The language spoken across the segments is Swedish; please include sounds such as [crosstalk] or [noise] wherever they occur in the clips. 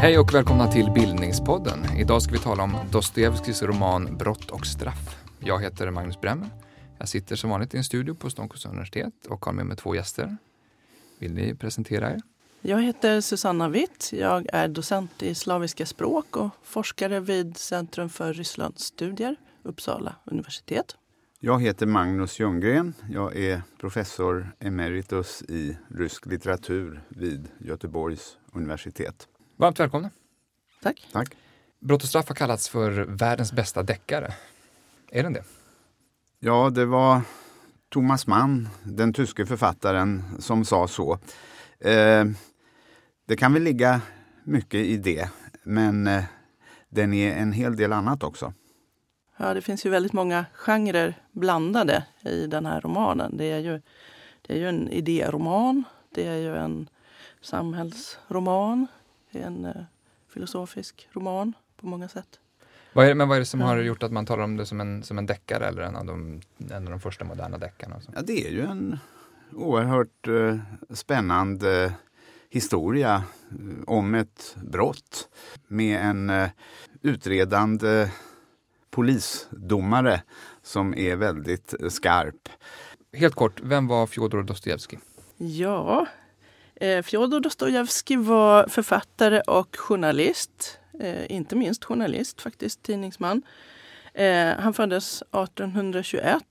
Hej och välkomna till Bildningspodden. Idag ska vi tala om Dostojevskijs roman Brott och straff. Jag heter Magnus Bremmer. Jag sitter som vanligt i en studio på Stockholms universitet och har med mig två gäster. Vill ni presentera er? Jag heter Susanna Witt. Jag är docent i slaviska språk och forskare vid Centrum för Rysslandsstudier, Uppsala universitet. Jag heter Magnus Ljunggren. Jag är professor emeritus i rysk litteratur vid Göteborgs universitet. Varmt välkomna. Tack. Tack. Brott och straff har kallats för världens bästa deckare. Är den det? Ja, det var Thomas Mann, den tyske författaren, som sa så. Eh, det kan väl ligga mycket i det, men eh, den är en hel del annat också. Ja, det finns ju väldigt många genrer blandade i den här romanen. Det är ju, det är ju en idéroman, det är ju en samhällsroman, är en eh, filosofisk roman på många sätt. Vad är, men vad är det som har gjort att man talar om det som en, som en deckare eller en av de, en av de första moderna deckarna? Ja, det är ju en oerhört eh, spännande historia eh, om ett brott med en eh, utredande polisdomare som är väldigt skarp. Helt kort, vem var Fjodor Dostojevskij? Ja, eh, Eh, Fjodor Dostojevskij var författare och journalist. Eh, inte minst journalist, faktiskt tidningsman. Eh, han föddes 1821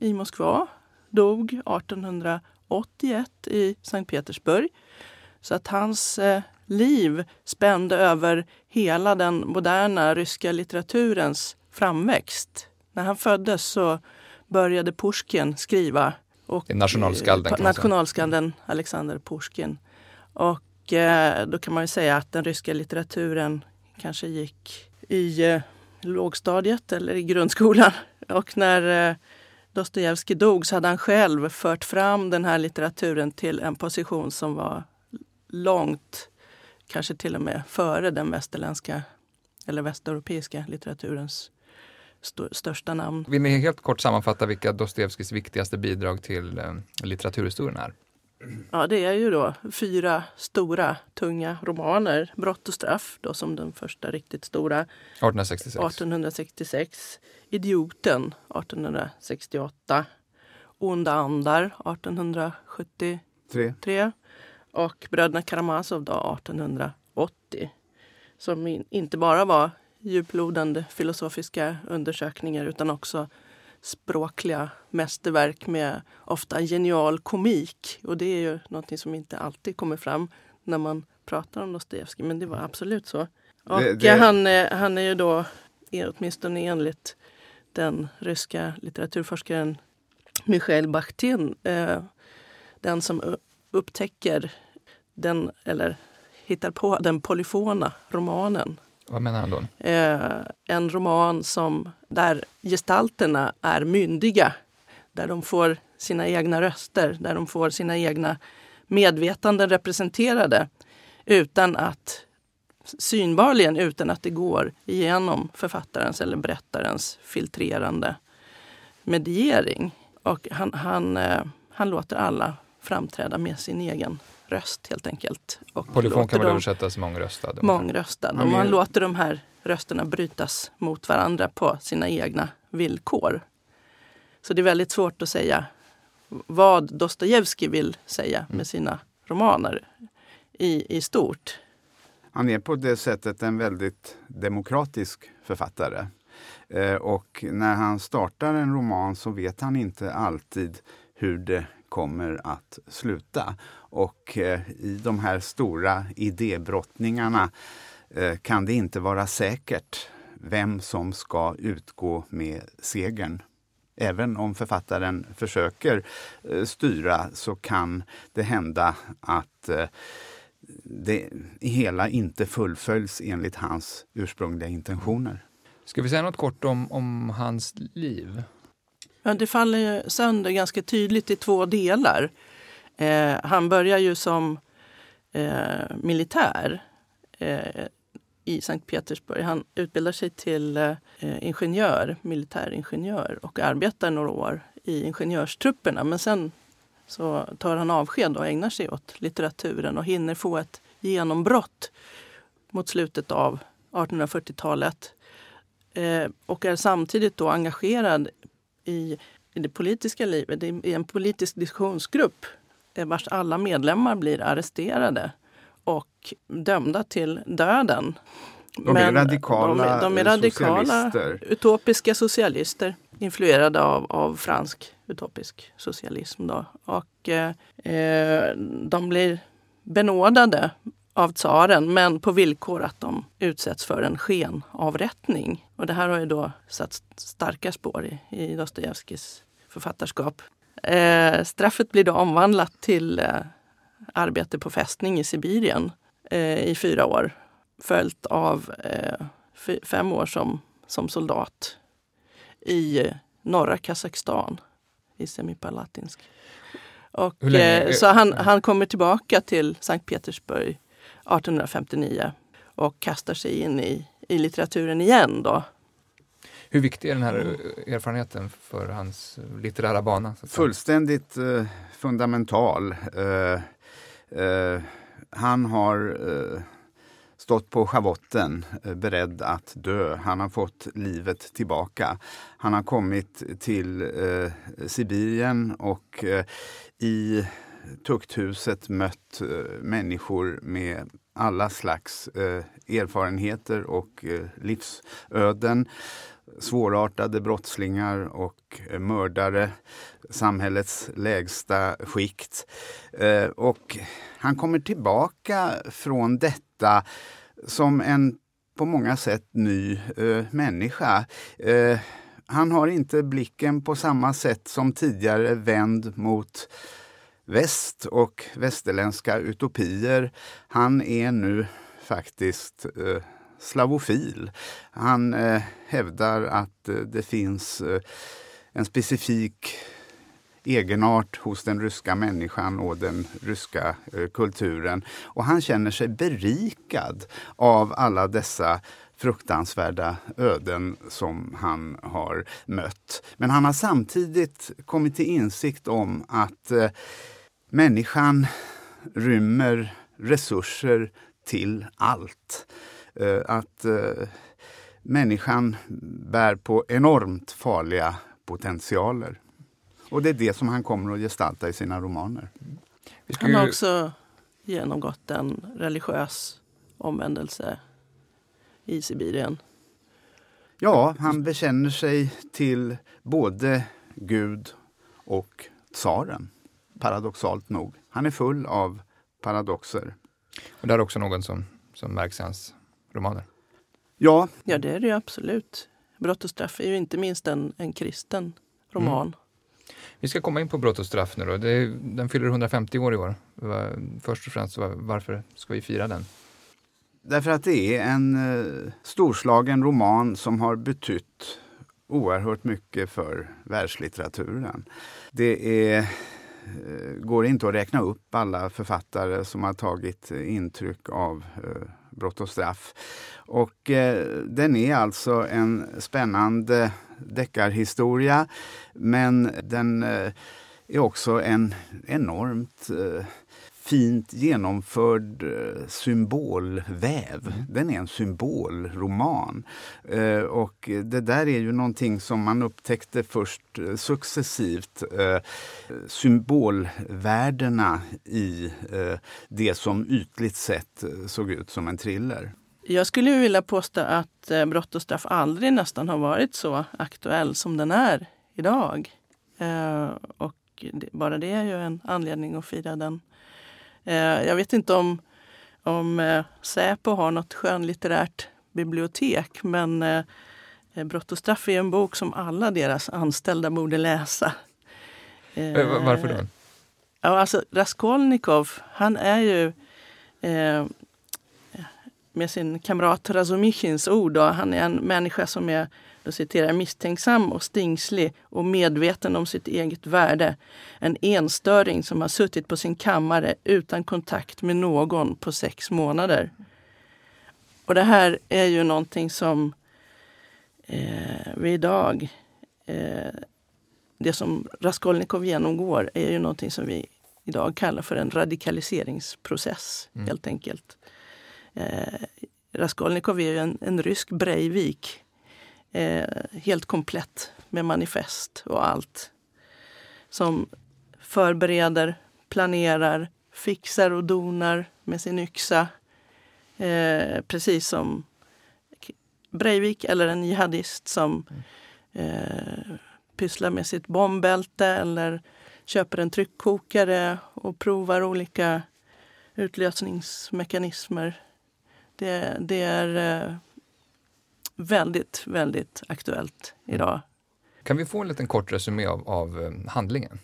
i Moskva, dog 1881 i Sankt Petersburg. Så att hans liv spände över hela den moderna ryska litteraturens framväxt. När han föddes så började Pushkin skriva. Och, nationalskalden, eh. Nationalskalden Alexander Pushkin. Och eh, då kan man ju säga att den ryska litteraturen kanske gick i eh, lågstadiet eller i grundskolan. Och när eh, Dostojevskij dog så hade han själv fört fram den här litteraturen till en position som var långt, kanske till och med före den västerländska eller västeuropeiska litteraturens st- största namn. Vill ni helt kort sammanfatta vilka Dostojevskijs viktigaste bidrag till eh, litteraturhistorien är? Ja, det är ju då fyra stora, tunga romaner. Brott och straff, då som den första riktigt stora, 1866. 1866. Idioten, 1868. Onda andar, 1873. Tre. Och Bröderna Karamazov då, 1880. Som in, inte bara var djuplodande filosofiska undersökningar utan också språkliga mästerverk med ofta genial komik. Och det är ju någonting som inte alltid kommer fram när man pratar om Dostojevskij, men det var absolut så. Och Det- det- eh, Han, är, han är ju då, eh, åtminstone enligt den ryska litteraturforskaren Michail Bakhtin, eh, den som upptäcker den, eller hittar på den polyfona romanen. Vad menar han då? Eh, en roman som, där gestalterna är myndiga. Där de får sina egna röster, där de får sina egna medvetanden representerade. Utan att, synbarligen utan att det går igenom författarens eller berättarens filtrerande mediering. Och han, han, eh, han låter alla framträda med sin egen röst helt enkelt. Och Polyfon kan väl översättas mångröstad? mångröstad. Och man låter de här rösterna brytas mot varandra på sina egna villkor. Så det är väldigt svårt att säga vad Dostojevskij vill säga med sina romaner i, i stort. Han är på det sättet en väldigt demokratisk författare. Eh, och när han startar en roman så vet han inte alltid hur det kommer att sluta. Och eh, i de här stora idébrottningarna eh, kan det inte vara säkert vem som ska utgå med segern. Även om författaren försöker eh, styra så kan det hända att eh, det hela inte fullföljs enligt hans ursprungliga intentioner. Ska vi säga något kort om, om hans liv? Ja, det faller sönder ganska tydligt i två delar. Eh, han börjar ju som eh, militär eh, i Sankt Petersburg. Han utbildar sig till eh, ingenjör, militäringenjör och arbetar några år i ingenjörstrupperna. Men sen så tar han avsked och ägnar sig åt litteraturen och hinner få ett genombrott mot slutet av 1840-talet eh, och är samtidigt då engagerad i, i det politiska livet, i en politisk diskussionsgrupp vars alla medlemmar blir arresterade och dömda till döden. De är radikala, de, de är radikala utopiska socialister influerade av, av fransk utopisk socialism. Då. Och eh, eh de blir benådade av tsaren men på villkor att de utsätts för en skenavrättning. Och det här har ju då satt starka spår i, i Dostojevskijs författarskap. Eh, straffet blir då omvandlat till eh, arbete på fästning i Sibirien eh, i fyra år följt av eh, fem år som, som soldat i norra Kazakstan, i Semipalatinsk. Och, eh, så han, han kommer tillbaka till Sankt Petersburg 1859 och kastar sig in i, i litteraturen igen. Då. Hur viktig är den här erfarenheten för hans litterära bana? Fullständigt eh, fundamental. Eh, eh han har eh, stått på schavotten eh, beredd att dö. Han har fått livet tillbaka. Han har kommit till eh, Sibirien och i tukthuset mött människor med alla slags eh, erfarenheter och eh, livsöden. Svårartade brottslingar och eh, mördare, samhällets lägsta skikt. Eh, och han kommer tillbaka från detta som en på många sätt ny eh, människa. Han har inte blicken på samma sätt som tidigare vänd mot väst och västerländska utopier. Han är nu faktiskt eh, slavofil. Han eh, hävdar att eh, det finns eh, en specifik egenart hos den ryska människan och den ryska eh, kulturen. Och han känner sig berikad av alla dessa fruktansvärda öden som han har mött. Men han har samtidigt kommit till insikt om att eh, människan rymmer resurser till allt. Eh, att eh, människan bär på enormt farliga potentialer. Och det är det som han kommer att gestalta i sina romaner. Han har också genomgått en religiös omvändelse i Sibirien. Ja, han bekänner sig till både Gud och tsaren. Paradoxalt nog. Han är full av paradoxer. Och det är också någon som, som märks i hans romaner? Ja. Ja, det är det absolut. Brott och straff är ju inte minst en, en kristen roman. Mm. Vi ska komma in på brott och straff nu då. Det, den fyller 150 år i år. Först och främst, varför ska vi fira den? Därför att det är en eh, storslagen roman som har betytt oerhört mycket för världslitteraturen. Det är, eh, går inte att räkna upp alla författare som har tagit intryck av eh, brott och straff. Och eh, den är alltså en spännande deckarhistoria men den eh, är också en enormt eh, fint genomförd eh, symbolväv. Mm. Den är en symbolroman. Eh, och det där är ju någonting som man upptäckte först eh, successivt. Symbolvärdena i det som ytligt sett såg ut som en thriller. Jag skulle vilja påstå att Brott och straff aldrig nästan har varit så aktuell som den är idag. Och bara det är ju en anledning att fira den jag vet inte om, om eh, Säpo har något skönlitterärt bibliotek men eh, Brott och straff är en bok som alla deras anställda borde läsa. Varför då? Ja, alltså Raskolnikov, han är ju eh, med sin kamrat Razumichins ord, då, han är en människa som är då citerar, misstänksam och stingslig och medveten om sitt eget värde. En enstöring som har suttit på sin kammare utan kontakt med någon på sex månader. Och det här är ju någonting som eh, vi idag, eh, det som Raskolnikov genomgår är ju någonting som vi idag kallar för en radikaliseringsprocess mm. helt enkelt. Eh, Raskolnikov är ju en, en rysk Breivik. Eh, helt komplett med manifest och allt. Som förbereder, planerar, fixar och donar med sin yxa. Eh, precis som Breivik eller en jihadist som eh, pysslar med sitt bombbälte eller köper en tryckkokare och provar olika utlösningsmekanismer. Det, det är eh, väldigt, väldigt aktuellt idag. Kan vi få en liten kort resumé av, av eh, handlingen?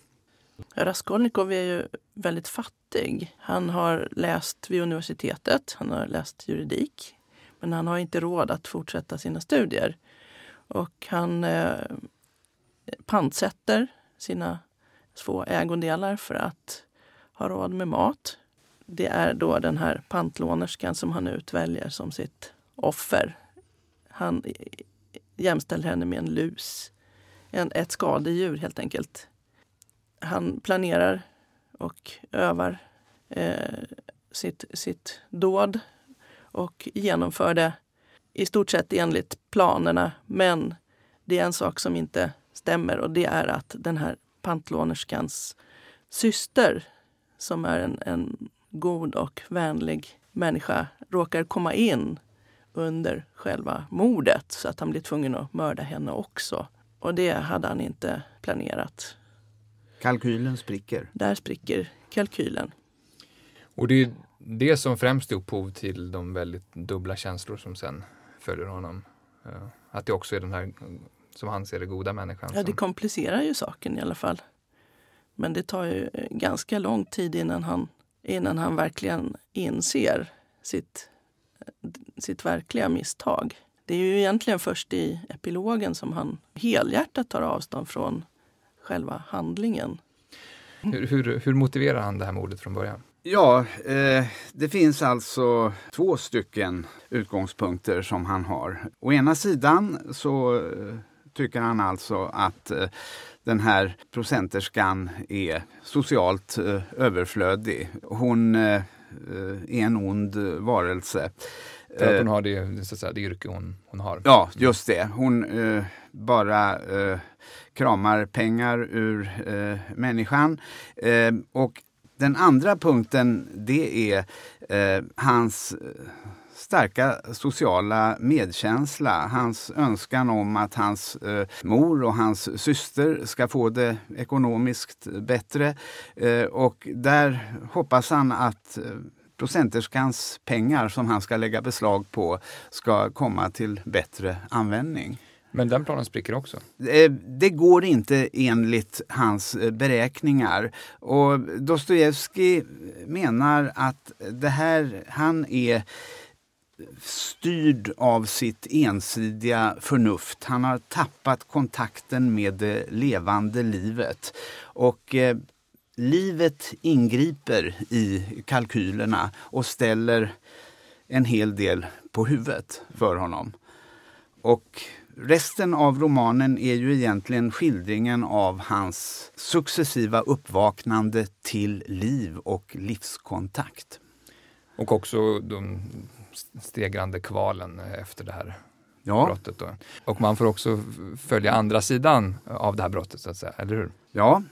Raskolnikov är ju väldigt fattig. Han har läst vid universitetet, han har läst juridik. Men han har inte råd att fortsätta sina studier. Och han eh, pantsätter sina två ägodelar för att ha råd med mat. Det är då den här pantlånerskan som han utväljer som sitt offer. Han jämställer henne med en lus. En, ett skadedjur helt enkelt. Han planerar och övar eh, sitt, sitt dåd och genomför det i stort sett enligt planerna. Men det är en sak som inte stämmer och det är att den här pantlånerskans syster som är en, en god och vänlig människa råkar komma in under själva mordet så att han blir tvungen att mörda henne också. Och det hade han inte planerat. Kalkylen spricker. Där spricker kalkylen. Och det är det som främst är upphov till de väldigt dubbla känslor som sen följer honom. Att det också är den här, som han ser det, goda människan. Ja, det komplicerar ju saken i alla fall. Men det tar ju ganska lång tid innan han, innan han verkligen inser sitt, sitt verkliga misstag. Det är ju egentligen först i epilogen som han helhjärtat tar avstånd från själva handlingen. Hur, hur, hur motiverar han det här mordet från början? Ja, eh, det finns alltså två stycken utgångspunkter som han har. Å ena sidan så eh, tycker han alltså att eh, den här procenterskan är socialt eh, överflödig. Hon eh, en ond varelse. För att hon har det, så säga, det yrke hon, hon har. Ja, just det. Hon eh, bara eh, kramar pengar ur eh, människan. Eh, och den andra punkten det är eh, hans starka sociala medkänsla. Hans önskan om att hans eh, mor och hans syster ska få det ekonomiskt bättre. Eh, och där hoppas han att eh, procenterskans pengar som han ska lägga beslag på ska komma till bättre användning. Men den planen spricker också? Eh, det går inte enligt hans eh, beräkningar. Och Dostojevskij menar att det här, han är styrd av sitt ensidiga förnuft. Han har tappat kontakten med det levande livet. Och eh, livet ingriper i kalkylerna och ställer en hel del på huvudet för honom. Och resten av romanen är ju egentligen skildringen av hans successiva uppvaknande till liv och livskontakt. Och också de stegrande kvalen efter det här ja. brottet. Då. Och man får också följa andra sidan av det här brottet, så att säga, eller hur? Ja.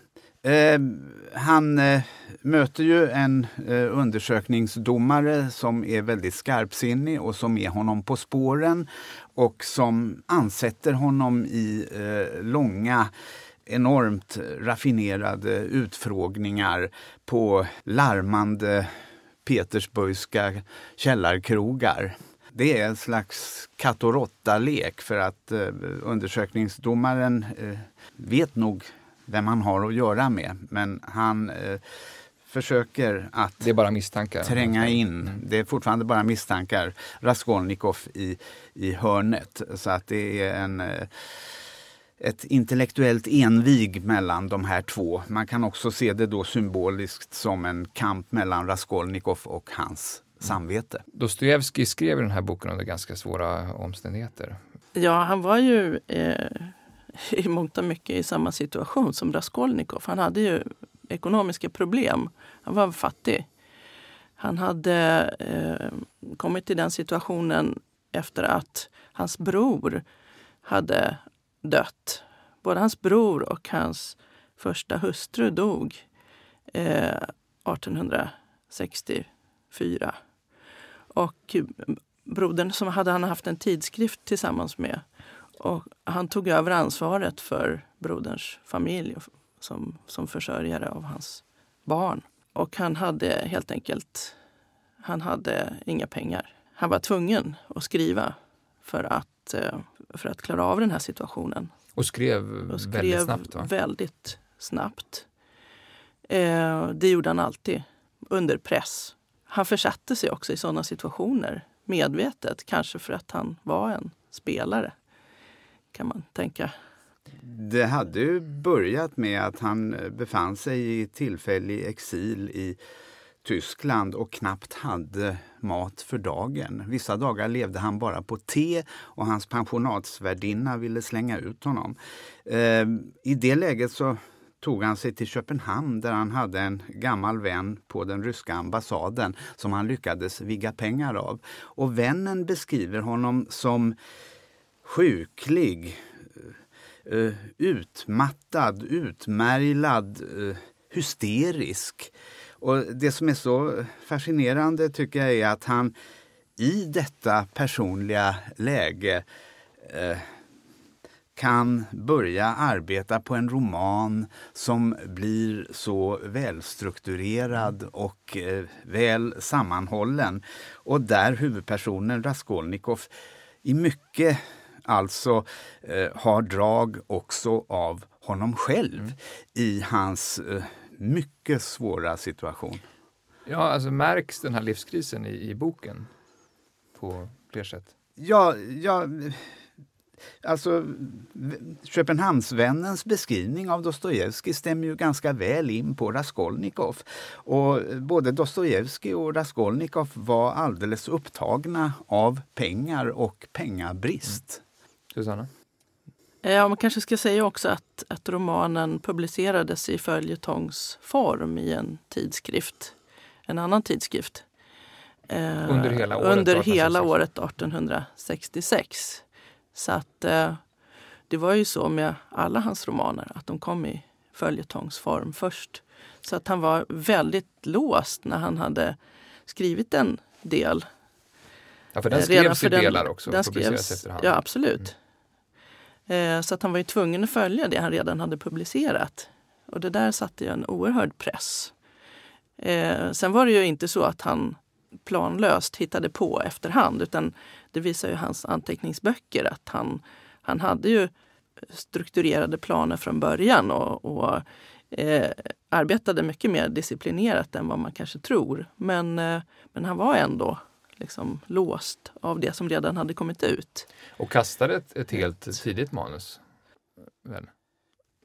Eh, han eh, möter ju en eh, undersökningsdomare som är väldigt skarpsinnig och som är honom på spåren och som ansätter honom i eh, långa enormt raffinerade utfrågningar på larmande Petersburgska källarkrogar. Det är en slags katt och råtta-lek för att eh, undersökningsdomaren eh, vet nog vem han har att göra med. Men han eh, försöker att det är bara misstankar. tränga in. Mm. Det är fortfarande bara misstankar. Raskolnikov i, i hörnet. Så att det är en eh, ett intellektuellt envig mellan de här två. Man kan också se det då symboliskt som en kamp mellan Raskolnikov och hans samvete. Dostojevskij skrev den här boken under ganska svåra omständigheter. Ja, han var ju eh, [laughs] i mångt och mycket i samma situation som Raskolnikov. Han hade ju ekonomiska problem. Han var fattig. Han hade eh, kommit till den situationen efter att hans bror hade dött. Både hans bror och hans första hustru dog eh, 1864. Och brodern som hade han haft en tidskrift tillsammans med. Och han tog över ansvaret för broderns familj som, som försörjare av hans barn. Och han hade helt enkelt han hade inga pengar. Han var tvungen att skriva för att, eh, för att klara av den här situationen. Och skrev, och skrev väldigt snabbt? Va? väldigt snabbt. Eh, det gjorde han alltid, under press. Han försatte sig också i sådana situationer medvetet, kanske för att han var en spelare, kan man tänka. Det hade ju börjat med att han befann sig i tillfällig exil i Tyskland och knappt hade mat för dagen. Vissa dagar levde han bara på te och hans pensionatsvärdinna ville slänga ut honom. Eh, I det läget så tog han sig till Köpenhamn där han hade en gammal vän på den ryska ambassaden som han lyckades vigga pengar av. Och vännen beskriver honom som sjuklig, eh, eh, utmattad, utmärglad, eh, hysterisk. Och det som är så fascinerande tycker jag är att han i detta personliga läge eh, kan börja arbeta på en roman som blir så välstrukturerad och eh, väl sammanhållen. Och där huvudpersonen Raskolnikov i mycket alltså eh, har drag också av honom själv mm. i hans eh, mycket svåra situation. Ja, alltså märks den här livskrisen i, i boken på fler sätt? Ja, ja, alltså Köpenhamnsvännens beskrivning av Dostojevskij stämmer ju ganska väl in på Raskolnikov. Och både Dostojevskij och Raskolnikov var alldeles upptagna av pengar och pengabrist. Mm. Susanna? Ja, man kanske ska säga också att, att romanen publicerades i följetongsform i en tidskrift, en annan tidskrift. Eh, under hela året, under 1866. hela året 1866. Så att eh, det var ju så med alla hans romaner att de kom i följetongsform först. Så att han var väldigt låst när han hade skrivit en del. Ja, för den eh, skrevs i delar också? Den skrevs. Ja, absolut. Mm. Eh, så att han var ju tvungen att följa det han redan hade publicerat. Och det där satte ju en oerhörd press. Eh, sen var det ju inte så att han planlöst hittade på efterhand utan det visar ju hans anteckningsböcker att han, han hade ju strukturerade planer från början och, och eh, arbetade mycket mer disciplinerat än vad man kanske tror. Men, eh, men han var ändå liksom låst av det som redan hade kommit ut. Och kastade ett, ett helt tidigt manus? Väl?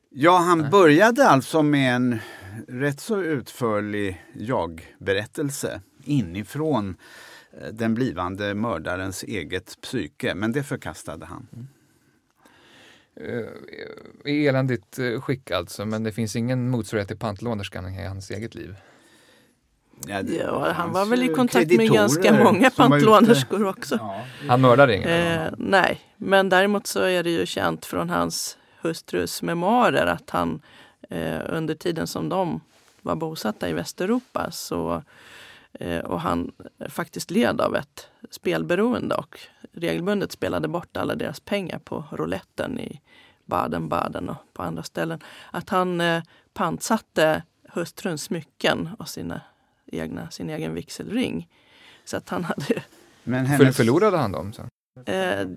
Ja, han Nej. började alltså med en rätt så utförlig jag-berättelse inifrån eh, den blivande mördarens eget psyke, men det förkastade han. Mm. I eländigt eh, skick alltså, men det finns ingen motsvarighet till pantlånerskan i hans eget liv? Ja, ja, han var väl i kontakt med ganska många pantlånerskor också. Ja. Han mördade ingen? Eh, nej, men däremot så är det ju känt från hans hustrus memoarer att han eh, under tiden som de var bosatta i Västeuropa så, eh, och han faktiskt led av ett spelberoende och regelbundet spelade bort alla deras pengar på rouletten i Baden-Baden och på andra ställen. Att han eh, pantsatte hustruns smycken och sina egna, sin egen vigselring. Så att han hade... Men hennes... Förlorade han dem sen? Eh,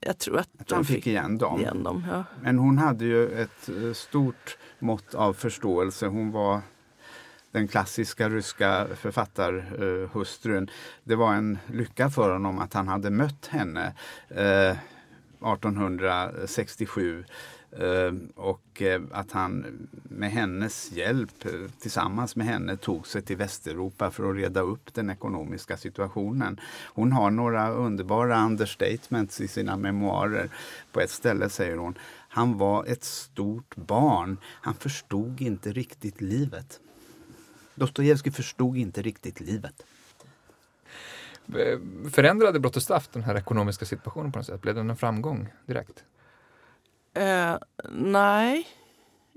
jag tror att, att han fick, fick igen dem. Igen dem ja. Men hon hade ju ett eh, stort mått av förståelse. Hon var den klassiska ryska författarhustrun. Det var en lycka för honom att han hade mött henne eh, 1867 Eh, Ehm, och eh, att han med hennes hjälp, eh, tillsammans med henne, tog sig till Västeuropa för att reda upp den ekonomiska situationen. Hon har några underbara understatements i sina memoarer. På ett ställe säger hon han var ett stort barn. Han förstod inte riktigt livet. Dostojevskij förstod inte riktigt livet. Ehm, förändrade Brott och straff den här ekonomiska situationen på något sätt? Blev den en framgång direkt? Eh, nej,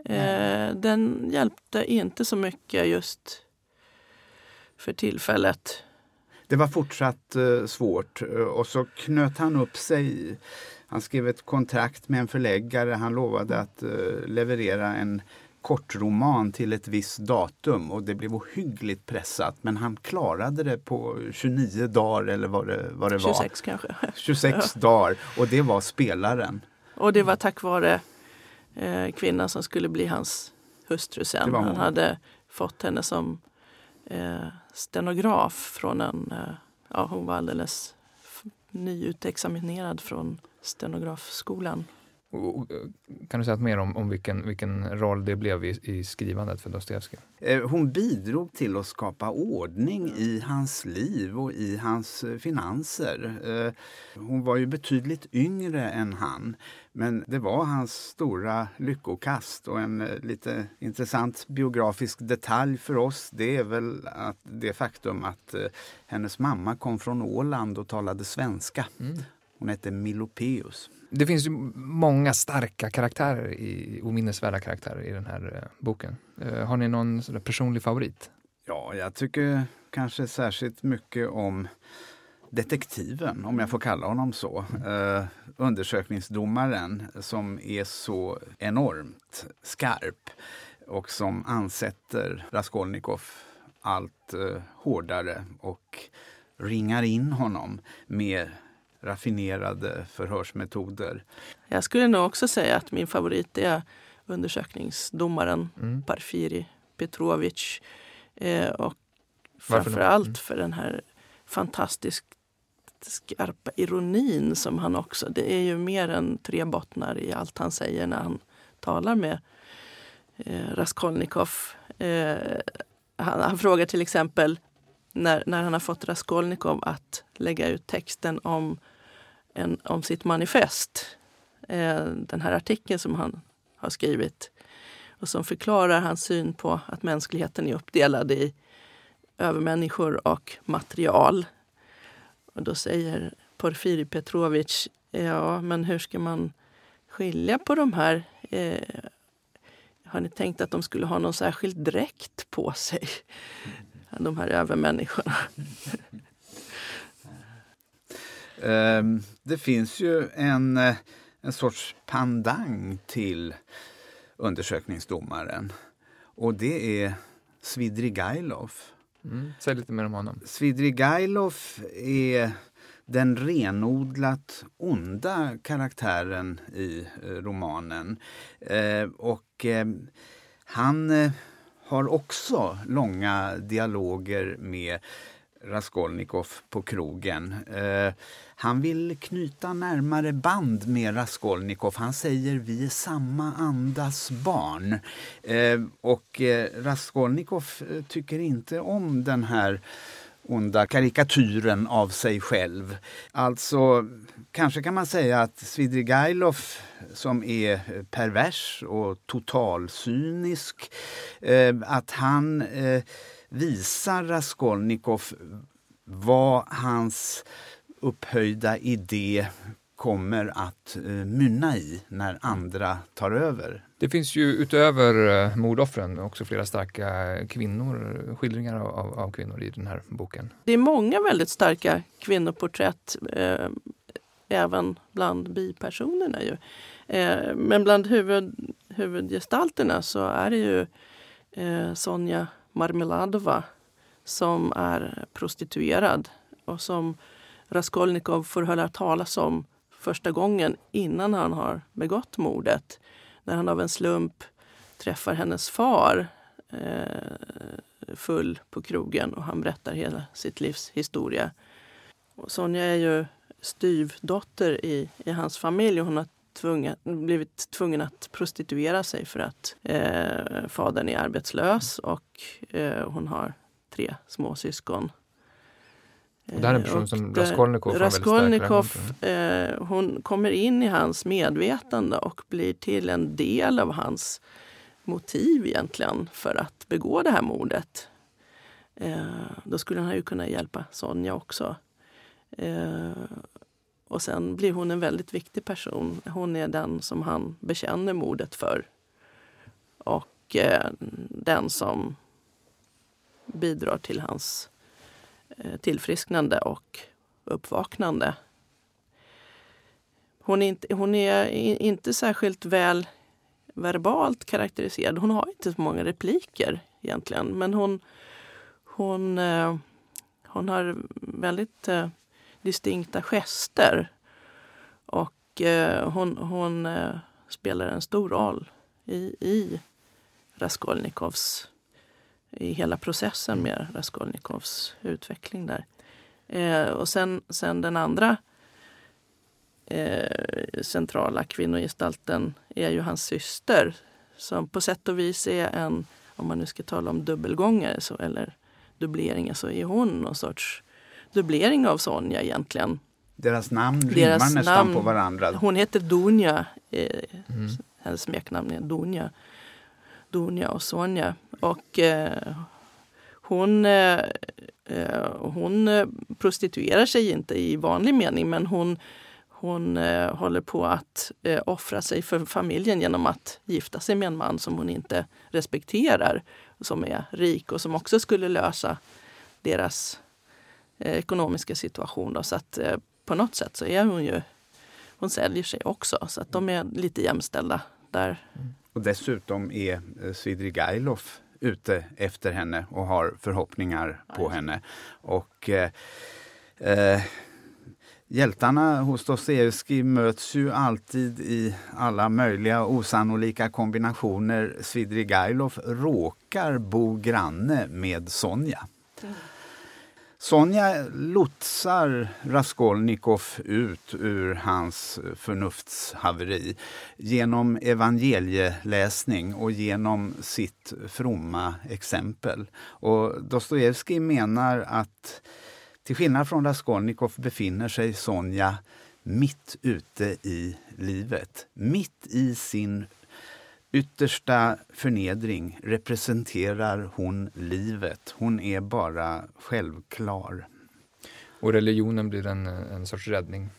eh, den hjälpte inte så mycket just för tillfället. Det var fortsatt eh, svårt och så knöt han upp sig. Han skrev ett kontrakt med en förläggare. Han lovade att eh, leverera en kortroman till ett visst datum och det blev ohyggligt pressat. Men han klarade det på 29 dagar eller vad det, vad det 26 var. 26 kanske. 26 [laughs] dagar och det var spelaren. Och det var tack vare eh, kvinnan som skulle bli hans hustru sen. Han hade fått henne som eh, stenograf från en, eh, ja hon var alldeles nyutexaminerad från stenografskolan. Kan du säga mer om, om vilken, vilken roll det blev i, i skrivandet för Dostojevskij? Eh, hon bidrog till att skapa ordning i hans liv och i hans eh, finanser. Eh, hon var ju betydligt yngre än han. Men det var hans stora lyckokast och en lite intressant biografisk detalj för oss det är väl att det faktum att hennes mamma kom från Åland och talade svenska. Mm. Hon hette Milopeus. Det finns ju många starka karaktärer i, och minnesvärda karaktärer i den här eh, boken. Eh, har ni någon personlig favorit? Ja, jag tycker kanske särskilt mycket om detektiven, om jag får kalla honom så. Eh, undersökningsdomaren som är så enormt skarp och som ansätter Raskolnikov allt eh, hårdare och ringar in honom med raffinerade förhörsmetoder. Jag skulle nog också säga att min favorit är undersökningsdomaren mm. Parfiri Petrovic. Eh, och framförallt mm. för den här fantastiskt skarpa ironin som han också... Det är ju mer än tre bottnar i allt han säger när han talar med eh, Raskolnikov. Eh, han, han frågar till exempel när, när han har fått Raskolnikov att lägga ut texten om en, om sitt manifest. Eh, den här artikeln som han har skrivit och som förklarar hans syn på att mänskligheten är uppdelad i övermänniskor och material. Och då säger Porfiri Petrovic, ja men hur ska man skilja på de här? Eh, har ni tänkt att de skulle ha någon särskild dräkt på sig? [laughs] De här övermänniskorna. Ehm, det finns ju en, eh, en sorts pandang till undersökningsdomaren. Och det är Svidrigailov. Mm, säg lite mer om honom. Svidrigailov är den renodlat onda karaktären i eh, romanen. Eh, och eh, han eh, har också långa dialoger med Raskolnikov på krogen. Eh, han vill knyta närmare band med Raskolnikov. Han säger vi är samma andas barn. Eh, och eh, Raskolnikov eh, tycker inte om den här onda karikatyren av sig själv. Alltså, kanske kan man säga att Svidrigailov som är eh, pervers och totalsynisk, eh, att han eh, visar Raskolnikov vad hans upphöjda idé kommer att eh, mynna i när andra tar över. Det finns ju utöver eh, mordoffren också flera starka kvinnor, skildringar av, av, kvinnor i den här boken. Det är många väldigt starka kvinnoporträtt eh, även bland bipersonerna. Ju. Eh, men bland huvud, huvudgestalterna så är det ju eh, Sonja Marmeladova som är prostituerad och som Raskolnikov får höra talas om första gången innan han har begått mordet. När han av en slump träffar hennes far eh, full på krogen och han berättar hela sitt livs historia. Och Sonja är ju styvdotter i, i hans familj och hon har tvungen, blivit tvungen att prostituera sig för att eh, fadern är arbetslös och eh, hon har tre småsyskon. Och det här är en person som Raskolnikov Raskolnikov, eh, hon kommer in i hans medvetande och blir till en del av hans motiv egentligen för att begå det här mordet. Eh, då skulle han ju kunna hjälpa Sonja också. Eh, och sen blir hon en väldigt viktig person. Hon är den som han bekänner mordet för. Och eh, den som bidrar till hans eh, tillfrisknande och uppvaknande. Hon är, inte, hon är inte särskilt väl verbalt karaktäriserad. Hon har inte så många repliker egentligen. Men hon, hon, eh, hon har väldigt eh, distinkta gester. Och eh, hon, hon eh, spelar en stor roll i, i Raskolnikovs i hela processen med Raskolnikovs utveckling där. Eh, och sen, sen den andra eh, centrala kvinnogestalten är ju hans syster som på sätt och vis är en, om man nu ska tala om dubbelgångare så, eller dubbleringar, så är hon någon sorts dubblering av Sonja egentligen. Deras namn rimmar nästan namn, på varandra. Hon heter Donja. Eh, mm. Hennes smeknamn är Donja. Donja och Sonja. Och eh, hon, eh, eh hon eh, prostituerar sig inte i vanlig mening men hon, hon eh, håller på att eh, offra sig för familjen genom att gifta sig med en man som hon inte respekterar. Som är rik och som också skulle lösa deras ekonomiska situation. Då, så att eh, på något sätt så är hon ju, hon säljer sig också så att de är lite jämställda där. Och dessutom är eh, Svidrigailov ute efter henne och har förhoppningar på henne. Och eh, Hjältarna hos Dostojevskij möts ju alltid i alla möjliga osannolika kombinationer. Svidrigailov råkar bo granne med Sonja. Mm. Sonja lotsar Raskolnikov ut ur hans förnuftshaveri genom evangelieläsning och genom sitt fromma exempel. Och Dostojevskij menar att till skillnad från Raskolnikov befinner sig Sonja mitt ute i livet, mitt i sin yttersta förnedring representerar hon livet. Hon är bara självklar. Och religionen blir en, en sorts räddning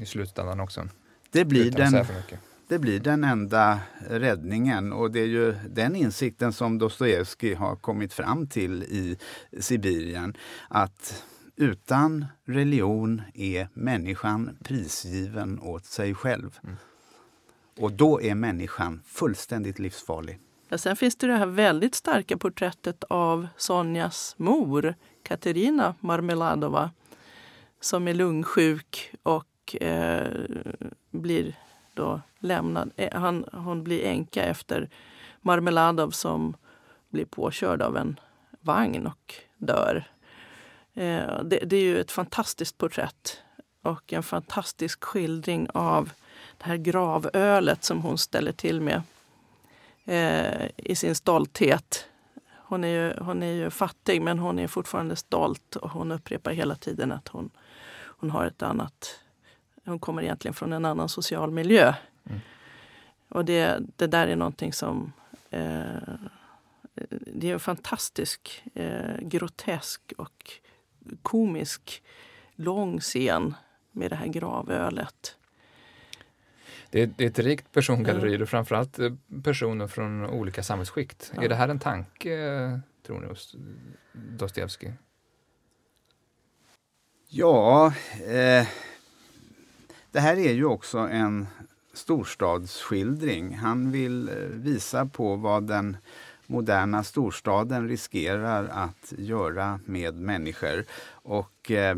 i slutändan också? Det blir, den, det blir den enda räddningen och det är ju den insikten som Dostojevskij har kommit fram till i Sibirien. Att utan religion är människan prisgiven åt sig själv. Mm. Och då är människan fullständigt livsfarlig. Ja, sen finns det det här väldigt starka porträttet av Sonjas mor, Katerina Marmeladova, som är lungsjuk och eh, blir då lämnad. Eh, han, hon blir änka efter Marmeladov som blir påkörd av en vagn och dör. Eh, det, det är ju ett fantastiskt porträtt och en fantastisk skildring av det här gravölet som hon ställer till med eh, i sin stolthet. Hon är, ju, hon är ju fattig men hon är fortfarande stolt och hon upprepar hela tiden att hon, hon har ett annat... Hon kommer egentligen från en annan social miljö. Mm. Och det, det där är någonting som... Eh, det är en fantastisk, eh, grotesk och komisk lång scen med det här gravölet. Det är, det är ett rikt persongalleri och framförallt eh, personer från olika samhällsskikt. Ja. Är det här en tanke, tror ni, hos Dostojevskij? Ja, eh, det här är ju också en storstadsskildring. Han vill eh, visa på vad den moderna storstaden riskerar att göra med människor. Och eh,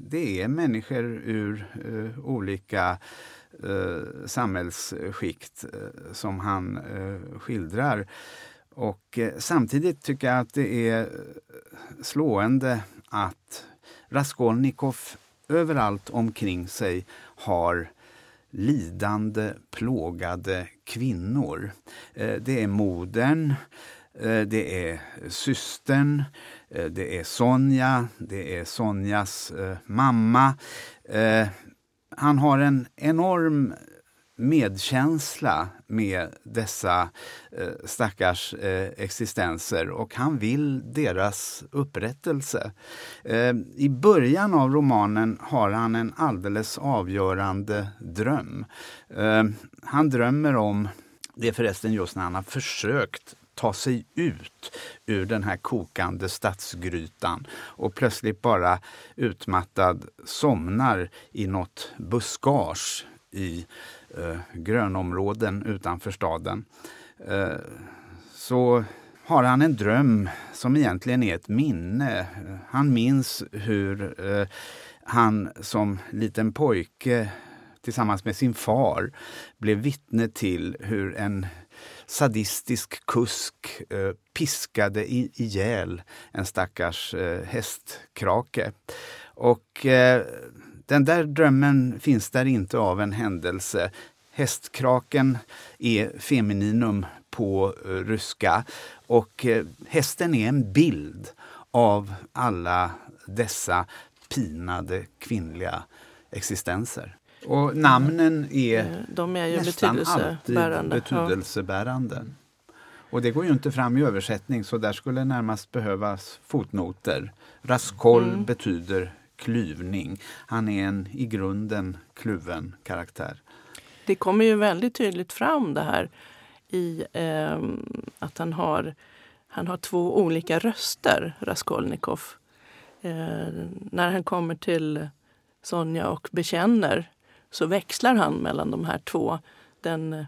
det är människor ur eh, olika eh, samhällsskikt eh, som han eh, skildrar. Och eh, samtidigt tycker jag att det är eh, slående att Raskolnikov överallt omkring sig har lidande, plågade kvinnor. Eh, det är modern, eh, det är systern, eh, det är Sonja, det är Sonjas eh, mamma han har en enorm medkänsla med dessa eh, stackars eh, existenser och han vill deras upprättelse. Eh, I början av romanen har han en alldeles avgörande dröm. Eh, han drömmer om, det är förresten just när han har försökt ta sig ut ur den här kokande stadsgrytan och plötsligt bara utmattad somnar i något buskage i eh, grönområden utanför staden. Eh, så har han en dröm som egentligen är ett minne. Han minns hur eh, han som liten pojke tillsammans med sin far blev vittne till hur en sadistisk kusk eh, piskade i, ihjäl en stackars eh, hästkrake. Och eh, den där drömmen finns där inte av en händelse. Hästkraken är femininum på eh, ryska och eh, hästen är en bild av alla dessa pinade kvinnliga existenser. Och namnen är, Eh, De är nästan alltid betydelsebärande. Ja. betydelsebärande. Och det går ju inte fram i översättning så där skulle närmast behövas fotnoter. Raskol Mm. betyder klyvning. Han är en i grunden kluven karaktär. Det kommer ju väldigt tydligt fram det här i ehm, att han har, han har två olika röster, Raskolnikov. Eh, när han kommer till Sonja och bekänner så växlar han mellan de här två. Den,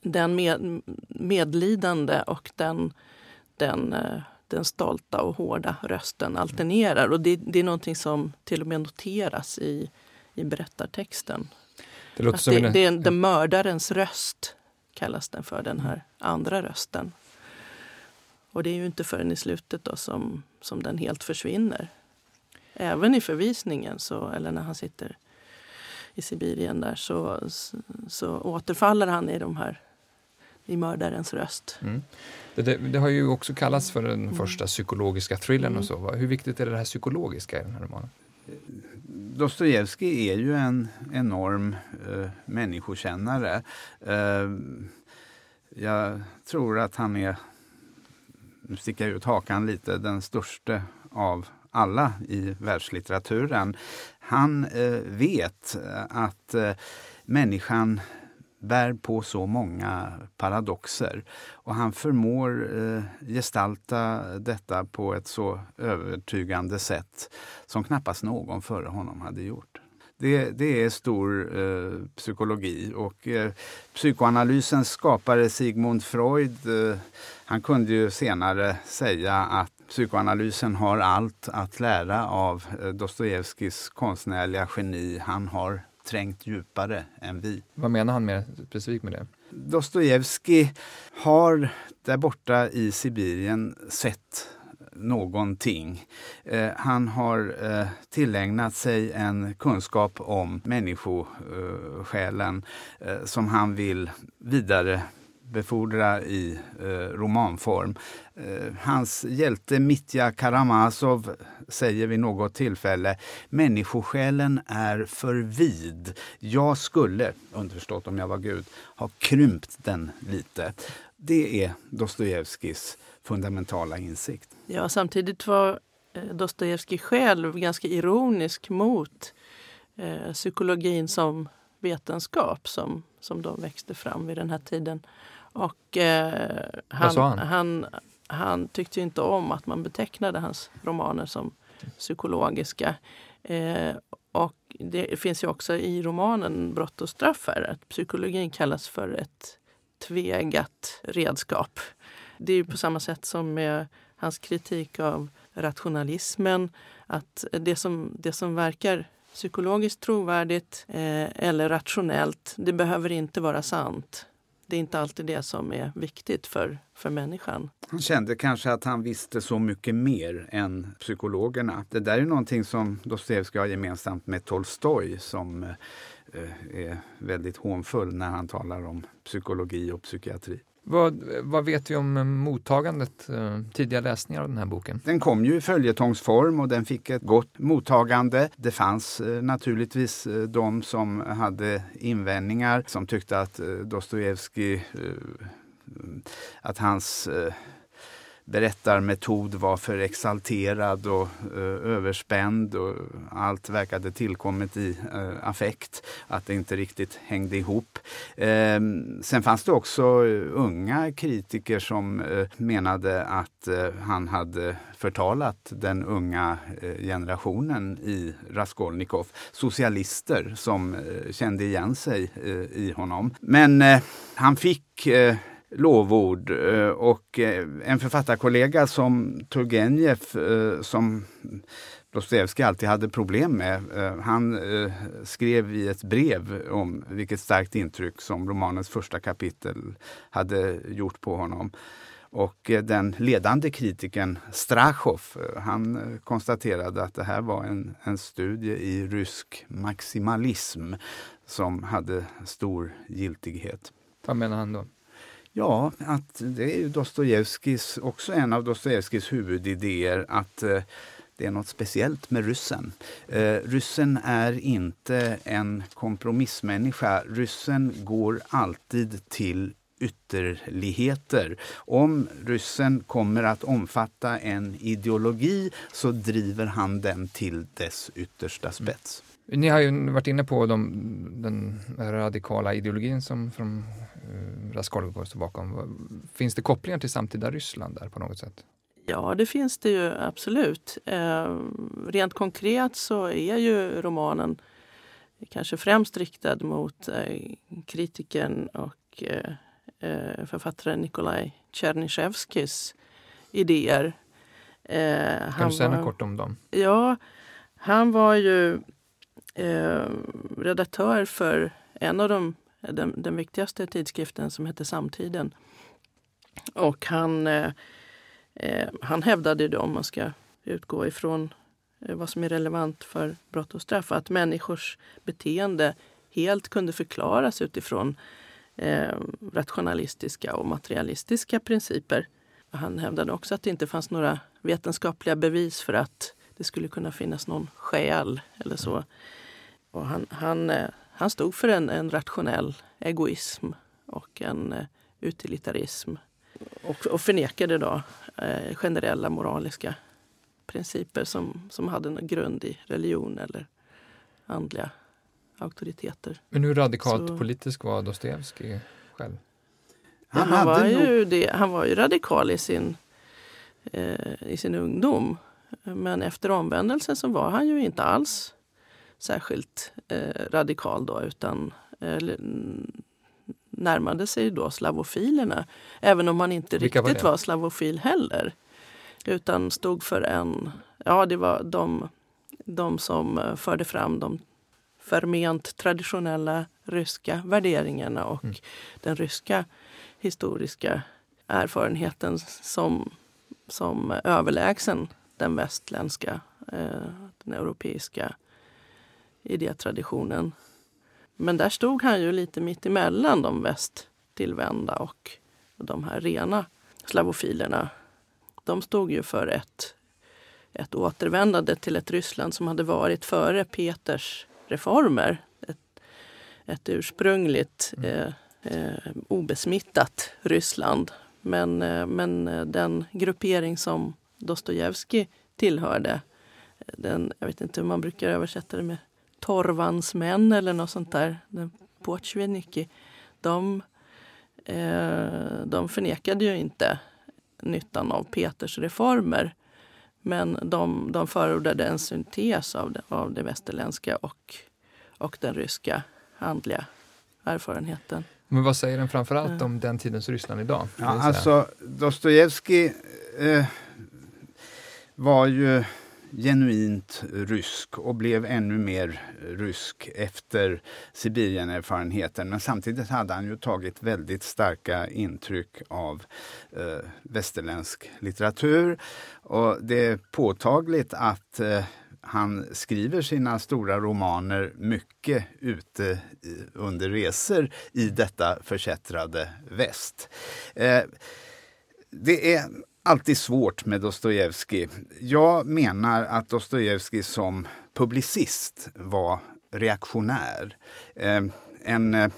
den med, medlidande och den, den, eh, den stolta och hårda rösten alternerar. Och det, det är någonting som till och med noteras i, i berättartexten. Det låter Att som det, en, det är den mördarens röst, kallas den för, den här andra rösten. Och det är ju inte förrän i slutet då som, som den helt försvinner. Även i förvisningen, så, eller när han sitter i Sibirien där, så, så återfaller han i de här i mördarens röst. Mm. Det, det, det har ju också kallats för den Mm. första psykologiska thrillern Mm. och så. Va? Hur viktigt är det här psykologiska i den här romanen? Dostojevskij är ju en enorm eh, människokännare. Eh, jag tror att han är, nu sticker jag ut hakan lite, den största av alla i världslitteraturen. Han eh, vet eh, att eh, människan bär på så många paradoxer. Och han förmår eh, gestalta detta på ett så övertygande sätt som knappast någon före honom hade gjort. Det, det är stor eh, psykologi och eh, psykoanalysens skapare Sigmund Freud eh, han kunde ju senare säga att psykoanalysen har allt att lära av eh, Dostojevskijs konstnärliga geni. Han har trängt djupare än vi. Vad menar han mer specifikt med det? Dostojevskij har där borta i Sibirien sett någonting. Eh, han har eh, tillägnat sig en kunskap om människosjälen eh, som han vill vidare befordra i eh, romanform. Eh, hans hjälte Mitja Karamazov säger vid något tillfälle människosjälen är för vid. Jag skulle, underförstått om jag var Gud, ha krympt den lite. Det är Dostojevskijs fundamentala insikt. Ja, samtidigt var eh, Dostojevskij själv ganska ironisk mot eh, psykologin som vetenskap som, som då växte fram vid den här tiden. Och eh, han, han? han? Han tyckte inte om att man betecknade hans romaner som psykologiska. Eh, och det finns ju också i romanen Brott och straff här, att psykologin kallas för ett tveeggat redskap. Det är ju på samma sätt som med hans kritik av rationalismen. Att det som, det som verkar psykologiskt trovärdigt eh, eller rationellt, det behöver inte vara sant. Det är inte alltid det som är viktigt för, för människan. Han kände kanske att han visste så mycket mer än psykologerna. Det där är någonting som Dostojevskij har gemensamt med Tolstoj som eh, eh är väldigt hånfull när han talar om psykologi och psykiatri. Vad, vad vet vi om mottagandet, eh, tidiga läsningar av den här boken? Den kom ju i följetongsform och den fick ett gott mottagande. Det fanns eh, naturligtvis eh, de som hade invändningar, som tyckte att Dostojevskij, att hans berättarmetod var för exalterad och eh, överspänd och allt verkade tillkommet i eh, affekt, att det inte riktigt hängde ihop. Eh, sen fanns det också eh, unga kritiker som eh, menade att eh, han hade förtalat den unga generationen i Raskolnikov. Socialister som kände igen sig i honom. Men han fick lovord. Eh, och eh, en författarkollega som Turgenev, eh, som Dostojevskij alltid hade problem med. Han skrev i ett brev om vilket starkt intryck som romanens första kapitel hade gjort på honom. Och den ledande kritikern Strachov, han konstaterade att det här var en, en studie i rysk maximalism som hade stor giltighet. Vad menar han då? Ja, att det är ju Dostojevskijs, också en av Dostojevskijs huvudidéer att eh, det är något speciellt med ryssen. Eh, ryssen är inte en kompromissmänniska. Ryssen går alltid till ytterligheter. Om ryssen kommer att omfatta en ideologi så driver han den till dess yttersta spets. Ni har ju varit inne på de, den radikala ideologin som från uh, Raskolnikov står bakom. Finns det kopplingar till samtida Ryssland där på något sätt? Ja, det finns det ju absolut. Eh, rent konkret så är ju romanen kanske främst riktad mot eh, kritikern och eh, eh författaren Nikolaj Tjernysjevskijs idéer. Eh, kan du säga något kort om dem? Ja, han var ju eh, redaktör för en av de, den, den viktigaste tidskriften som hette Samtiden. Och han, eh, eh han hävdade då, om man ska utgå ifrån eh, vad som är relevant för brott och straff, att människors beteende helt kunde förklaras utifrån eh, rationalistiska och materialistiska principer. Han hävdade också att det inte fanns några vetenskapliga bevis för att det skulle kunna finnas någon själ eller så och han, han, eh, han stod för en, en rationell egoism och en uh, utilitarism. Och, och förnekade då uh, generella moraliska principer som, som hade en grund i religion eller andliga auktoriteter. Men hur radikalt Så, politisk var Dostojevskij själv? Han, han, var ju det, han var ju radikal i sin, eh, i sin ungdom. Men efter omvändelsen så var han ju inte alls särskilt eh, radikal då utan eh, närmade sig då slavofilerna. Även om han inte Vilka riktigt var, var, slavofil heller. Utan stod för en, ja det var de, de som eh, förde fram de förment traditionella ryska värderingarna och mm. den ryska historiska erfarenheten som, som överlägsen den västländska, eh, den europeiska idétraditionen. Men där stod han ju lite mitt emellan de västtillvända och de här rena slavofilerna. De stod ju för ett, ett återvändande till ett Ryssland som hade varit före Peters reformer. Ett, ett ursprungligt mm. eh, eh, obesmittat Ryssland. Men, eh, men den gruppering som Dostojevskij tillhörde, den, jag vet inte hur man brukar översätta det med Torvansmän eller något sånt där, Pocjveniki, de, eh, de förnekade ju inte nyttan av Peters reformer. Men de, de förordade en syntes av det, av det västerländska och, och den ryska andliga erfarenheten. Men vad säger den framförallt om den tidens Ryssland idag? Ja, alltså Dostojevskij eh, var ju genuint rysk och blev ännu mer rysk efter Sibirienerfarenheten. Men samtidigt hade han ju tagit väldigt starka intryck av eh, västerländsk litteratur. Och det är påtagligt att eh, han skriver sina stora romaner mycket ute under resor i detta förkättrade väst. Eh, det är alltid svårt med Dostojevskij. Jag menar att Dostojevskij som publicist var reaktionär. Ehm, eh, en eh,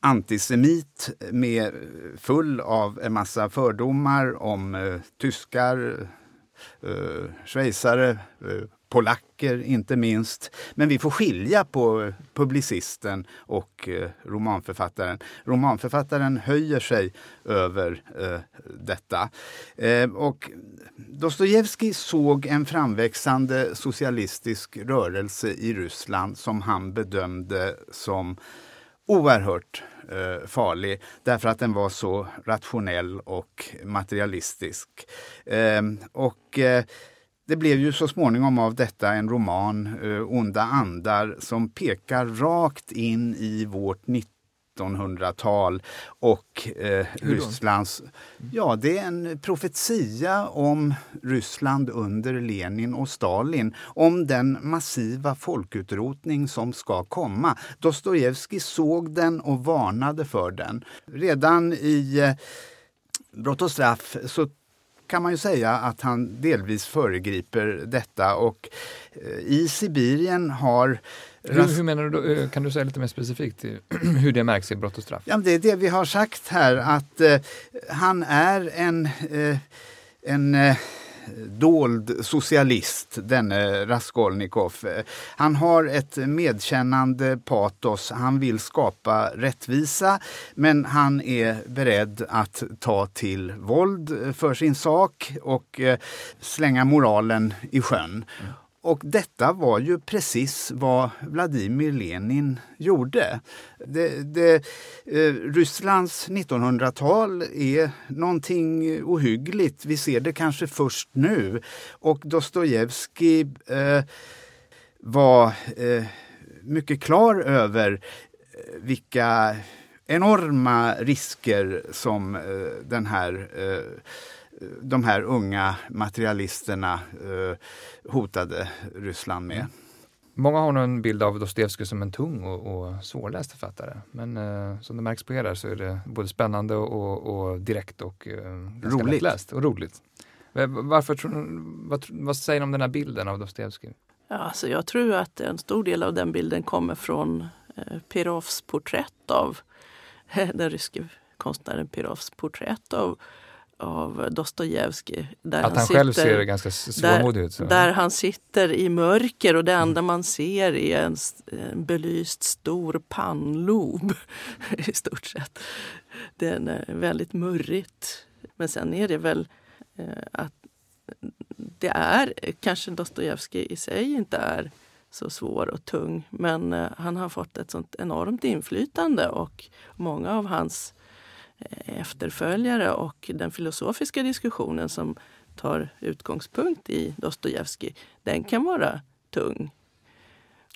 antisemit med full av en massa fördomar om eh, tyskar, eh, schweizare, eh, polacker inte minst. Men vi får skilja på publicisten och eh, romanförfattaren. Romanförfattaren höjer sig över eh, detta. Eh, och Dostojevskij såg en framväxande socialistisk rörelse i Ryssland som han bedömde som oerhört eh, farlig därför att den var så rationell och materialistisk. Eh, och eh, det blev ju så småningom av detta en roman, eh, Onda andar, som pekar rakt in i vårt 1900-tal och eh, Rysslands... Ja, det är en profetia om Ryssland under Lenin och Stalin, om den massiva folkutrotning som ska komma. Dostojevskij såg den och varnade för den. Redan i eh, Brott och straff så kan man ju säga att han delvis föregriper detta och eh, i Sibirien har hur, hur, menar du då? Eh, kan du säga lite mer specifikt [clears throat] hur det märks i brott och straff? Ja, det är det vi har sagt här att eh, han är en, eh, en eh, dold socialist, denne Raskolnikov. Han har ett medkännande patos. Han vill skapa rättvisa men han är beredd att ta till våld för sin sak och eh, slänga moralen i sjön. Och detta var ju precis vad Vladimir Lenin gjorde. Det, det, eh, Rysslands 1900-tal är någonting ohyggligt. Vi ser det kanske först nu. Och Dostojevskij eh, var eh, mycket klar över eh, vilka enorma risker som eh, den här eh, de här unga materialisterna eh, hotade Ryssland med. Många har nog en bild av Dostojevskij som en tung och, och svårläst författare. Men eh, som det märks på er där så är det både spännande och, och direkt och eh, roligt. lättläst och roligt. Varför tror vad, vad säger ni om den här bilden av Dostojevskij? Ja, alltså jag tror att en stor del av den bilden kommer från eh, Perovs porträtt av [laughs] den ryske konstnären Perovs porträtt av av Dostojevskij. Att han, han själv ser ganska svårmodig ut? Så. Där han sitter i mörker och det enda mm. man ser är en, en belyst stor pannlob [laughs] i stort sett. Det är väldigt murrigt. Men sen är det väl eh, att det är, kanske Dostojevskij i sig inte är så svår och tung men eh, han har fått ett sånt enormt inflytande och många av hans efterföljare och den filosofiska diskussionen som tar utgångspunkt i Dostojevskij, den kan vara tung.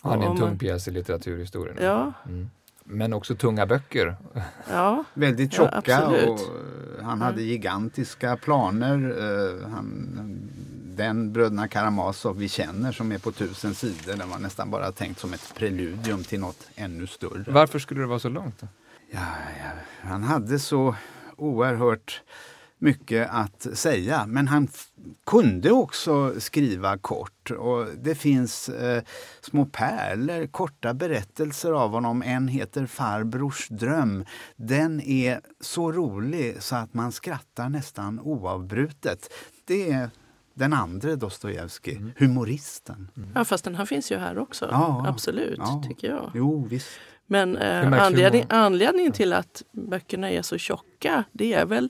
Han är en tung pjäs i litteraturhistorien. Ja. Mm. Men också tunga böcker. [laughs] Ja, Väldigt tjocka ja, och han hade gigantiska planer. Uh, han, den Bröderna Karamazov vi känner som är på tusen sidor, den var nästan bara tänkt som ett preludium till något ännu större. Varför skulle det vara så långt? Då? Ja, ja, han hade så oerhört mycket att säga, men han kunde också skriva kort. Och det finns eh, små pärlor, korta berättelser av honom. En heter Farbrors dröm. Den är så rolig så att man skrattar nästan oavbrutet. Det är den andra Dostojevskij, mm. humoristen. Ja, fast den här finns ju här också. Ja, Absolut, ja. tycker jag. Jo, visst. Men eh, anledning, anledningen till att böckerna är så tjocka, det är väl,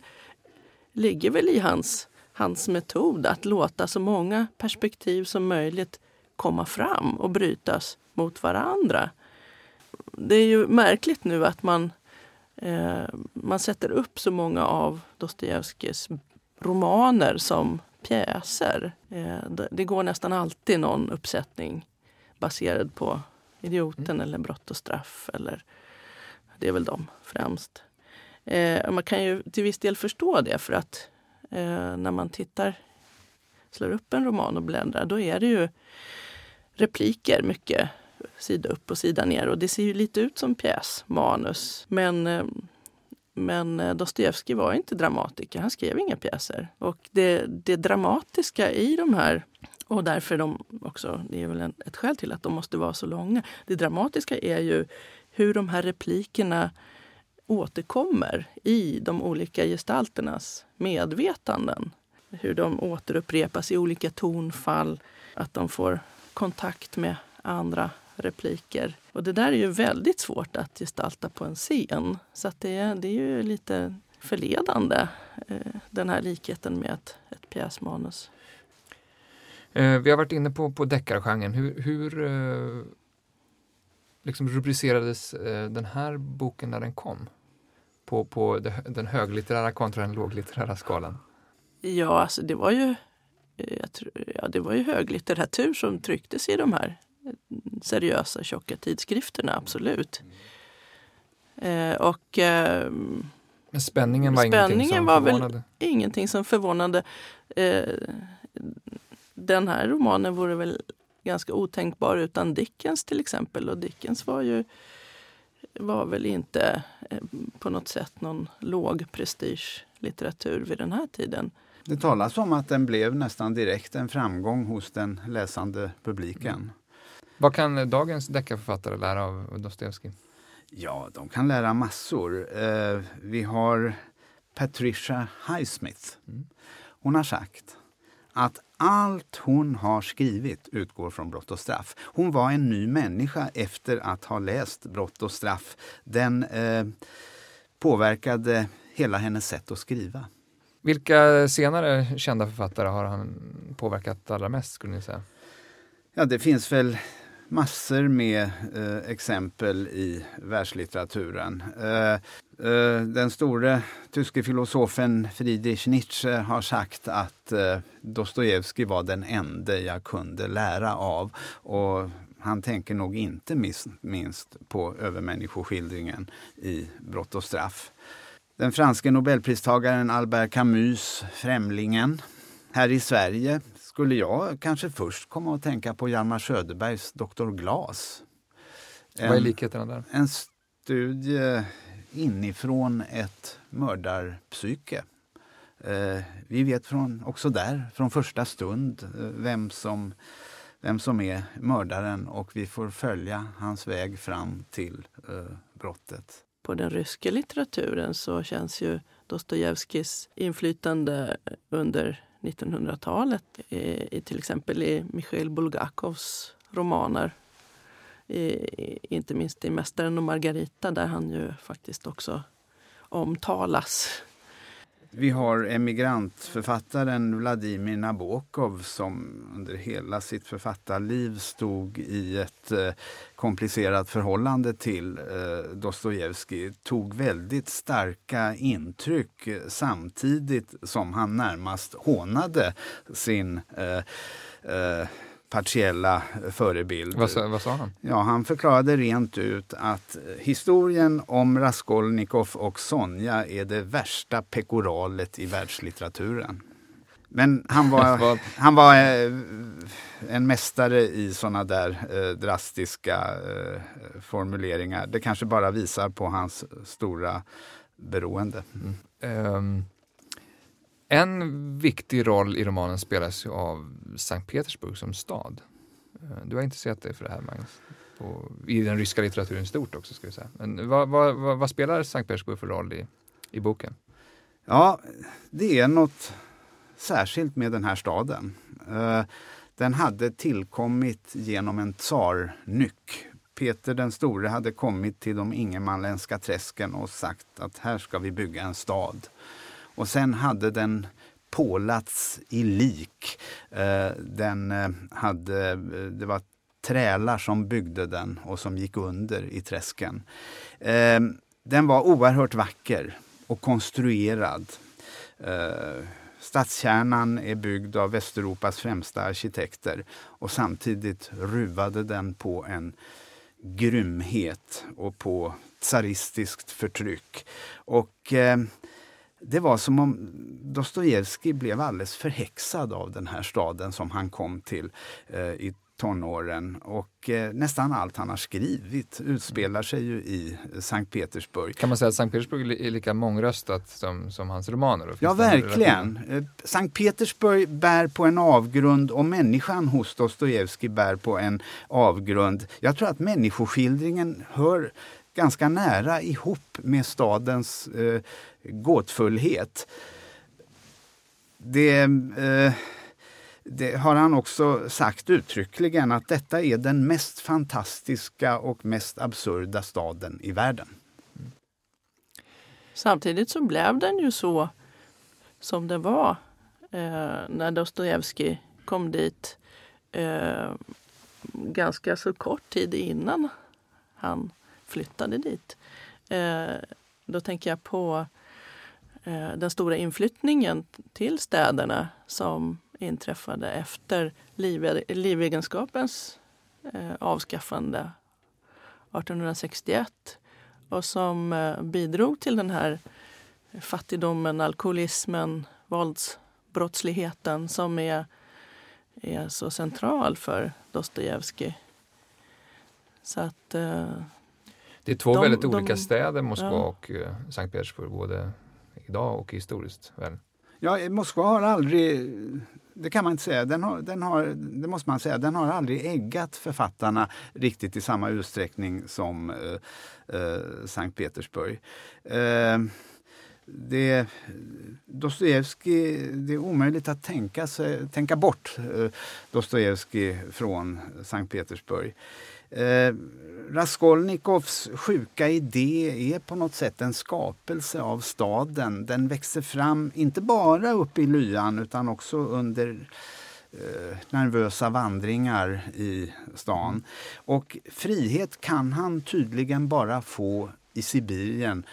ligger väl i hans, hans metod att låta så många perspektiv som möjligt komma fram och brytas mot varandra. Det är ju märkligt nu att man, eh, man sätter upp så många av Dostojevskijs romaner som pjäser. Eh, det, det går nästan alltid någon uppsättning baserad på Idioten mm. eller Brott och straff. Eller, det är väl de främst. Eh, man kan ju till viss del förstå det för att eh, när man tittar slår upp en roman och bläddrar, då är det ju repliker mycket sida upp och sida ner. Och det ser ju lite ut som pjäsmanus. Men, eh, men eh, Dostojevskij var inte dramatiker, han skrev inga pjäser. Och det, det dramatiska i de här och därför de också, det är väl en, ett skäl till att de måste vara så långa. Det dramatiska är ju hur de här replikerna återkommer i de olika gestalternas medvetanden. Hur de återupprepas i olika tonfall, att de får kontakt med andra repliker. Och det där är ju väldigt svårt att gestalta på en scen. Så att det, det är ju lite förledande, eh, den här likheten med ett, ett pjäsmanus. Eh, vi har varit inne på, på deckargenren. Hur, hur eh, liksom rubricerades eh, den här boken när den kom? På, på den höglitterära kontra den låglitterära skalan? Ja, alltså det var ju, tror, ja, det var ju höglitteratur som trycktes i de här seriösa tjocka tidskrifterna, absolut. Eh, och, eh, Men spänningen var spänningen ingenting som var förvånade? väl ingenting som förvånade. Eh, den här romanen vore väl ganska otänkbar utan Dickens till exempel. Och Dickens var ju var väl inte eh, på något sätt någon låg prestigelitteratur vid den här tiden. Det talas om att den blev nästan direkt en framgång hos den läsande publiken. Mm. Vad kan dagens deckarförfattare lära av Dostojevskij? Ja, de kan lära massor. Eh, vi har Patricia Highsmith. Hon har sagt att allt hon har skrivit utgår från Brott och straff. Hon var en ny människa efter att ha läst Brott och straff. Den eh, påverkade hela hennes sätt att skriva. Vilka senare kända författare har han påverkat allra mest skulle ni säga? Ja, det finns väl massor med eh, exempel i världslitteraturen. Eh, eh, den store tyske filosofen Friedrich Nietzsche har sagt att eh, Dostojevskij var den enda jag kunde lära av. Och han tänker nog inte minst, minst på övermänniskoskildringen i Brott och straff. Den franske nobelpristagaren Albert Camus Främlingen. Här i Sverige skulle jag kanske först komma att tänka på Hjalmar Söderbergs Dr. Glas. Vad är likheterna där? En studie inifrån ett mördarpsyke. Eh, vi vet från, också där, från första stund, eh, vem som, vem som är mördaren och vi får följa hans väg fram till eh, brottet. På den ryska litteraturen så känns ju Dostojevskijs inflytande under 1900-talet, i, till exempel i Michail Bulgakovs romaner. I, inte minst i Mästaren och Margarita där han ju faktiskt också omtalas. Vi har emigrantförfattaren Vladimir Nabokov som under hela sitt författarliv stod i ett eh, komplicerat förhållande till eh, Dostojevskij. Tog väldigt starka intryck eh, samtidigt som han närmast hånade sin eh, eh, partiella förebild. Vad sa, vad sa han? Ja, han förklarade rent ut att historien om Raskolnikov och Sonja är det värsta pekoralet i världslitteraturen. Men han var, [laughs] han var eh, en mästare i såna där eh, drastiska eh, formuleringar. Det kanske bara visar på hans stora beroende. Mm. Um, en viktig roll i romanen spelas ju av Sankt Petersburg som stad. Eh, du har intresserat dig för det här Magnus? På, I den ryska litteraturen i stort också. Ska vi säga. Men vad, vad, vad, vad spelar Sankt Petersburg för roll i, i boken? Ja, det är något särskilt med den här staden. Eh, den hade tillkommit genom en tsarnyck. Peter den store hade kommit till de ingermanländska träsken och sagt att här ska vi bygga en stad. Och sen hade den pålats i lik. Eh, den eh, hade, eh, det var trälar som byggde den och som gick under i träsken. Den var oerhört vacker och konstruerad. Stadskärnan är byggd av Västeuropas främsta arkitekter och samtidigt ruvade den på en grymhet och på tsaristiskt förtryck. Och eh, det var som om Dostojevskij blev alldeles förhäxad av den här staden som han kom till eh, i tonåren och eh, nästan allt han har skrivit utspelar sig ju i Sankt Petersburg. Kan man säga att Sankt Petersburg är lika mångröstat som, som hans romaner? Ja, verkligen. Eh, Sankt Petersburg bär på en avgrund och människan hos Dostojevskij bär på en avgrund. Jag tror att människoskildringen hör ganska nära ihop med stadens eh, gåtfullhet. Det, eh, det har han också sagt uttryckligen att detta är den mest fantastiska och mest absurda staden i världen. Samtidigt så blev den ju så som den var eh, när Dostojevskij kom dit eh, ganska så kort tid innan han flyttade dit. Eh, då tänker jag på eh, den stora inflyttningen till städerna som inträffade efter liv, livegenskapens eh, avskaffande 1861 och som eh, bidrog till den här fattigdomen, alkoholismen, våldsbrottsligheten som är, är så central för Dostojevskij. Så att eh, det är två de, väldigt olika de, städer, Moskva ja. och uh, Sankt Petersburg, både idag och historiskt. Väl? Ja, Moskva har aldrig, det kan man inte säga, den har, den har, det måste man säga, den har aldrig äggat författarna riktigt i samma utsträckning som uh, uh, Sankt Petersburg. det, Dostojevskij, det är omöjligt att tänka, sig, tänka bort eh, Dostojevskij från Sankt Petersburg. Eh, Raskolnikovs sjuka idé är på något sätt en skapelse av staden. Den växer fram inte bara uppe i lyan utan också under eh, nervösa vandringar i stan. Och frihet kan han tydligen bara få i Sibirien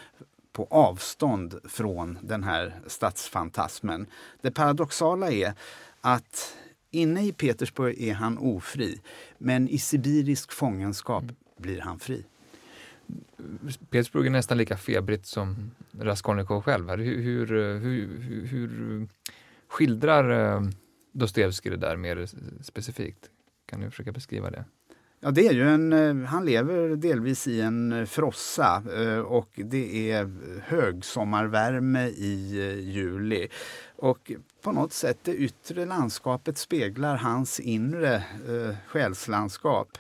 på avstånd från den här stadsfantasmen. Det paradoxala är att Inne i Petersburg är han ofri, men i sibirisk fångenskap blir han fri. Petersburg är nästan lika febrigt som Raskolnikov själv. Hur, hur, hur, hur skildrar eh, Dostojevskij det där mer specifikt? Kan du försöka beskriva det? Ja, det är ju en, eh, han lever delvis i en frossa eh, och det är högsommarvärme i juli. Och på något sätt det yttre landskapet speglar hans inre eh, själslandskap.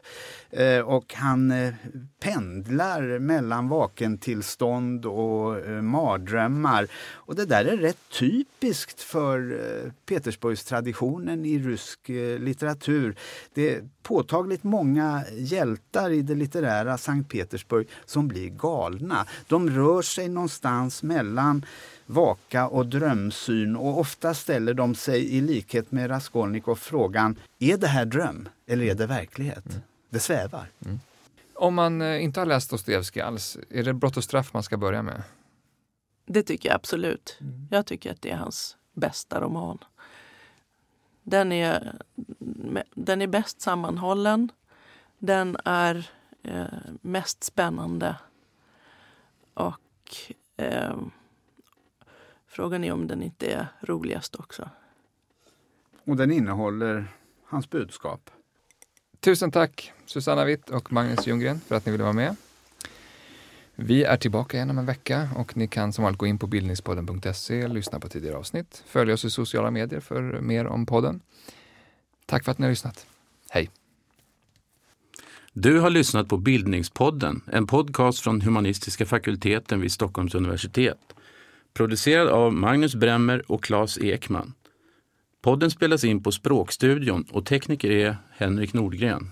Eh, och han eh, pendlar mellan vakentillstånd och eh, mardrömmar. Och det där är rätt typiskt för eh, Petersburgstraditionen i rysk eh, litteratur. Det är påtagligt många hjältar i det litterära Sankt Petersburg som blir galna. De rör sig någonstans mellan vaka och drömsyn och ofta ställer de sig i likhet med Raskolnikov frågan är det här dröm eller är det verklighet? Mm. Det svävar. Mm. Om man eh, inte har läst Dostojevskij alls, är det Brott och straff man ska börja med? Det tycker jag absolut. Mm. Jag tycker att det är hans bästa roman. Den är, den är bäst sammanhållen. Den är eh, mest spännande. Och eh, Frågan är om den inte är roligast också. Och den innehåller hans budskap. Tusen tack Susanna Witt och Magnus Ljunggren för att ni ville vara med. Vi är tillbaka igen om en vecka och ni kan som vanligt gå in på bildningspodden.se, lyssna på tidigare avsnitt, följa oss i sociala medier för mer om podden. Tack för att ni har lyssnat. Hej! Du har lyssnat på Bildningspodden, en podcast från humanistiska fakulteten vid Stockholms universitet. Producerad av Magnus Bremmer och Claes Ekman. Podden spelas in på Språkstudion och tekniker är Henrik Nordgren.